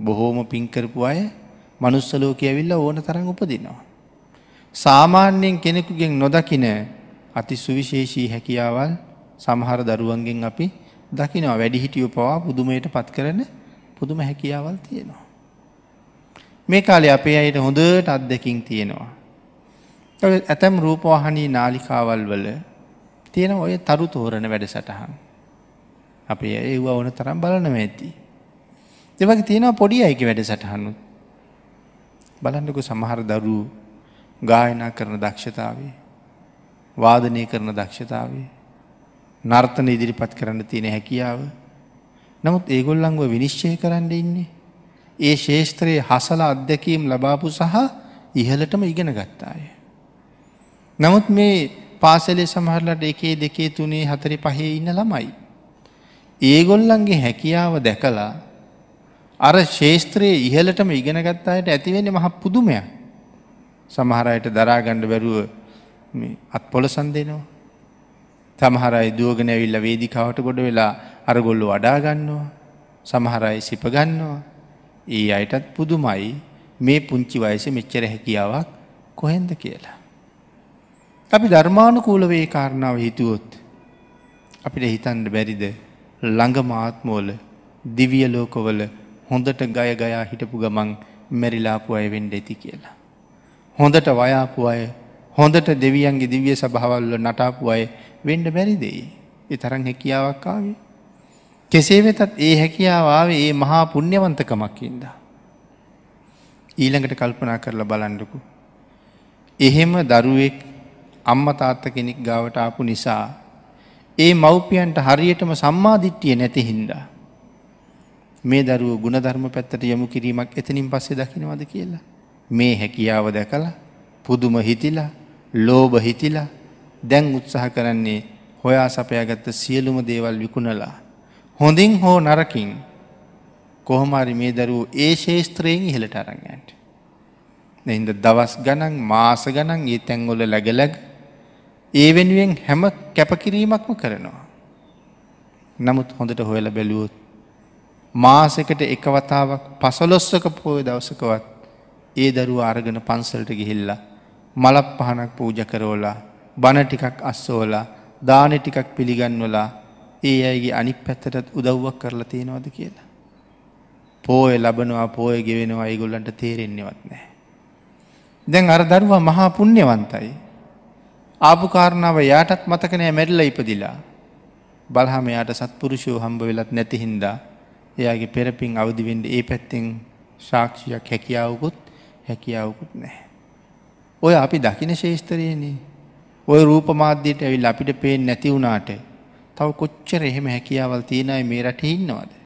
බොහෝම පින්කරපු අය මනුස්සලෝක ඇවිල්ල ඕන තරන් උපදිනවා. සාමාන්‍යයෙන් කෙනෙකුගෙන් නොදකින අති සුවිශේෂී හැකියාවල් සමහර දරුවන්ගෙන් අපි දකිනවා වැඩිහිටියෝ පවා පුදුමයට පත් කරන පුදුම හැකියාවල් තියෙනවා. මේ කාලේ අපේ අයට හොඳට අත්දැකින් තියෙනවා. ඇතැම් රූපවාහනී නාලිකාවල් වල තියෙන ඔය තරු තෝරණ වැඩ සටහන්. අපේ ඒව ඕන තරම් බලනව ඇති. දෙවගේ තියෙනවා පොඩි අයක වැඩ සටහනුත්. බලන්නකු සමහර දරූ ගායනා කරන දක්ෂතාවේ වාදනය කරන දක්ෂතාවේ නර්තන ඉදිරිපත් කරන්න තියෙන හැකියාව නමුත් ඒගොල්ලංව විනිශ්චය කරන්න ඉන්නේ. ඒ ශේෂත්‍රයේ හසල අත්දැකීම් ලබාපු සහ ඉහලටම ඉගෙන ගත්තාය. නමුත් මේ පාසලේ සමහරලට එකේ දෙකේ තුනේ හතරි පහේ ඉන්න ළමයි. ඒගොල්ලන්ගේ හැකියාව දැකලා අර ශේෂත්‍රයේ ඉහලටම ඉගෙන ගත්තායට ඇතිවෙන්නේ මහ පුදුමයක්. සමහරයට දරාගණ්ඩ බැරුව අත් පොලසන් දෙනවා. සමහරයි දුවගෙන ඇවිල්ල වේදිකාවට ගොඩ වෙලා අරගොල්ලු වඩාගන්නවා. සමහරයි සිපගන්නවා. ඒ අයටත් පුදුමයි මේ පුංචි වයස මෙච්චර හැකියාවක් කොහෙන්ද කියලා. අපි ධර්මානුකූලවේ කාරණාව හිතුවොත් අපිට හිතන්ඩ බැරිද ළඟ මාත්මෝල දිවිය ලෝකවල හොඳට ගය ගයා හිටපු ගමන් මැරිලාපු අය වෙන්ඩ ඇති කියලා. හොඳට වයාපු අය හොඳට දෙවියන්ගේ දිවිය සභාවල්ල නටාපු අය වෙන්ඩ බැරිදෙයි. ඒ තරන් හැකියාවක් ආවේ. කෙසේ වෙතත් ඒ හැකියාවේ ඒ මහා පුුණ්්‍යවන්තකමක්කින්ද. ඊළඟට කල්පනා කරලා බලන්ඩකු. එහෙම දරුවෙක් අම්ම තාත්ත කෙනෙක් ගාවට ආපු නිසා. ඒ මව්පියන්ට හරියටම සම්මාධිට්ටිය නැති හින්දා. මේ දරුව ගුණධර්ම පැත්තට යොමු කිරීමක් එතනින් පස්සේ දකිනවද කියලා. මේ හැකියාව දැකලා පුදුම හිතිලා ලෝභ හිතිලා දැන් උත්සාහ කරන්නේ හොයා සපයාගත්ත සියලුම දේවල් විකුණලා. හොඳින් හෝ නරකින් කොහොමරි මේ දරුව ඒ ශේස්ත්‍රයෙන් ඉහළට අරංයන්ට. එහින්ද දවස් ගණන් මාස ගණන් ඒ තැන්ගොල läගලැග ඒ වෙනුවෙන් හැම කැපකිරීමක්ම කරනවා. නමුත් හොඳට හොයල බැලුවොත් මාසකට එකවතාවක් පසලොස්සක පෝය දවසකවත් ඒ දරුව අරගෙන පන්සල්ට ගිහිල්ලා මලක් පහනක් පූජ කරෝලා බණ ටිකක් අස්සෝලා දාන ටිකක් පිළිගන්වලා ඒ අයගේ අනික් පැත්තටත් උදව්වක් කරලා තියෙනවද කියලා. පෝය ලබනවා පෝය ගෙවෙනවා ඒගොල්ලන්ට තේරෙන්නේවත් නෑ. දැන් අර දරුවා මහා පුුණ්්‍යවන්තයි. ආපුකාරණාව යාටත් මතකනෑ මැරිල ඉපදිලා. බලහම යාට සත්පුරුෂයෝ හම්බ වෙලත් නැතිහින්දා එයාගේ පෙරපින් අවදිවෙන්ඩ ඒ පැත්තෙන් ශාක්ෂයක් හැකියාවකුත් හැකියාවකුත් නැහැ. ඔය අපි දකින ශේස්තරයනේ ඔය රූපමාධ්‍යයට ඇවිල් අපිට පේෙන් නැති වුණාට තව කොච්චර එහෙම හැකියාවල් තියෙනයි මේ රට ඉන්නවද.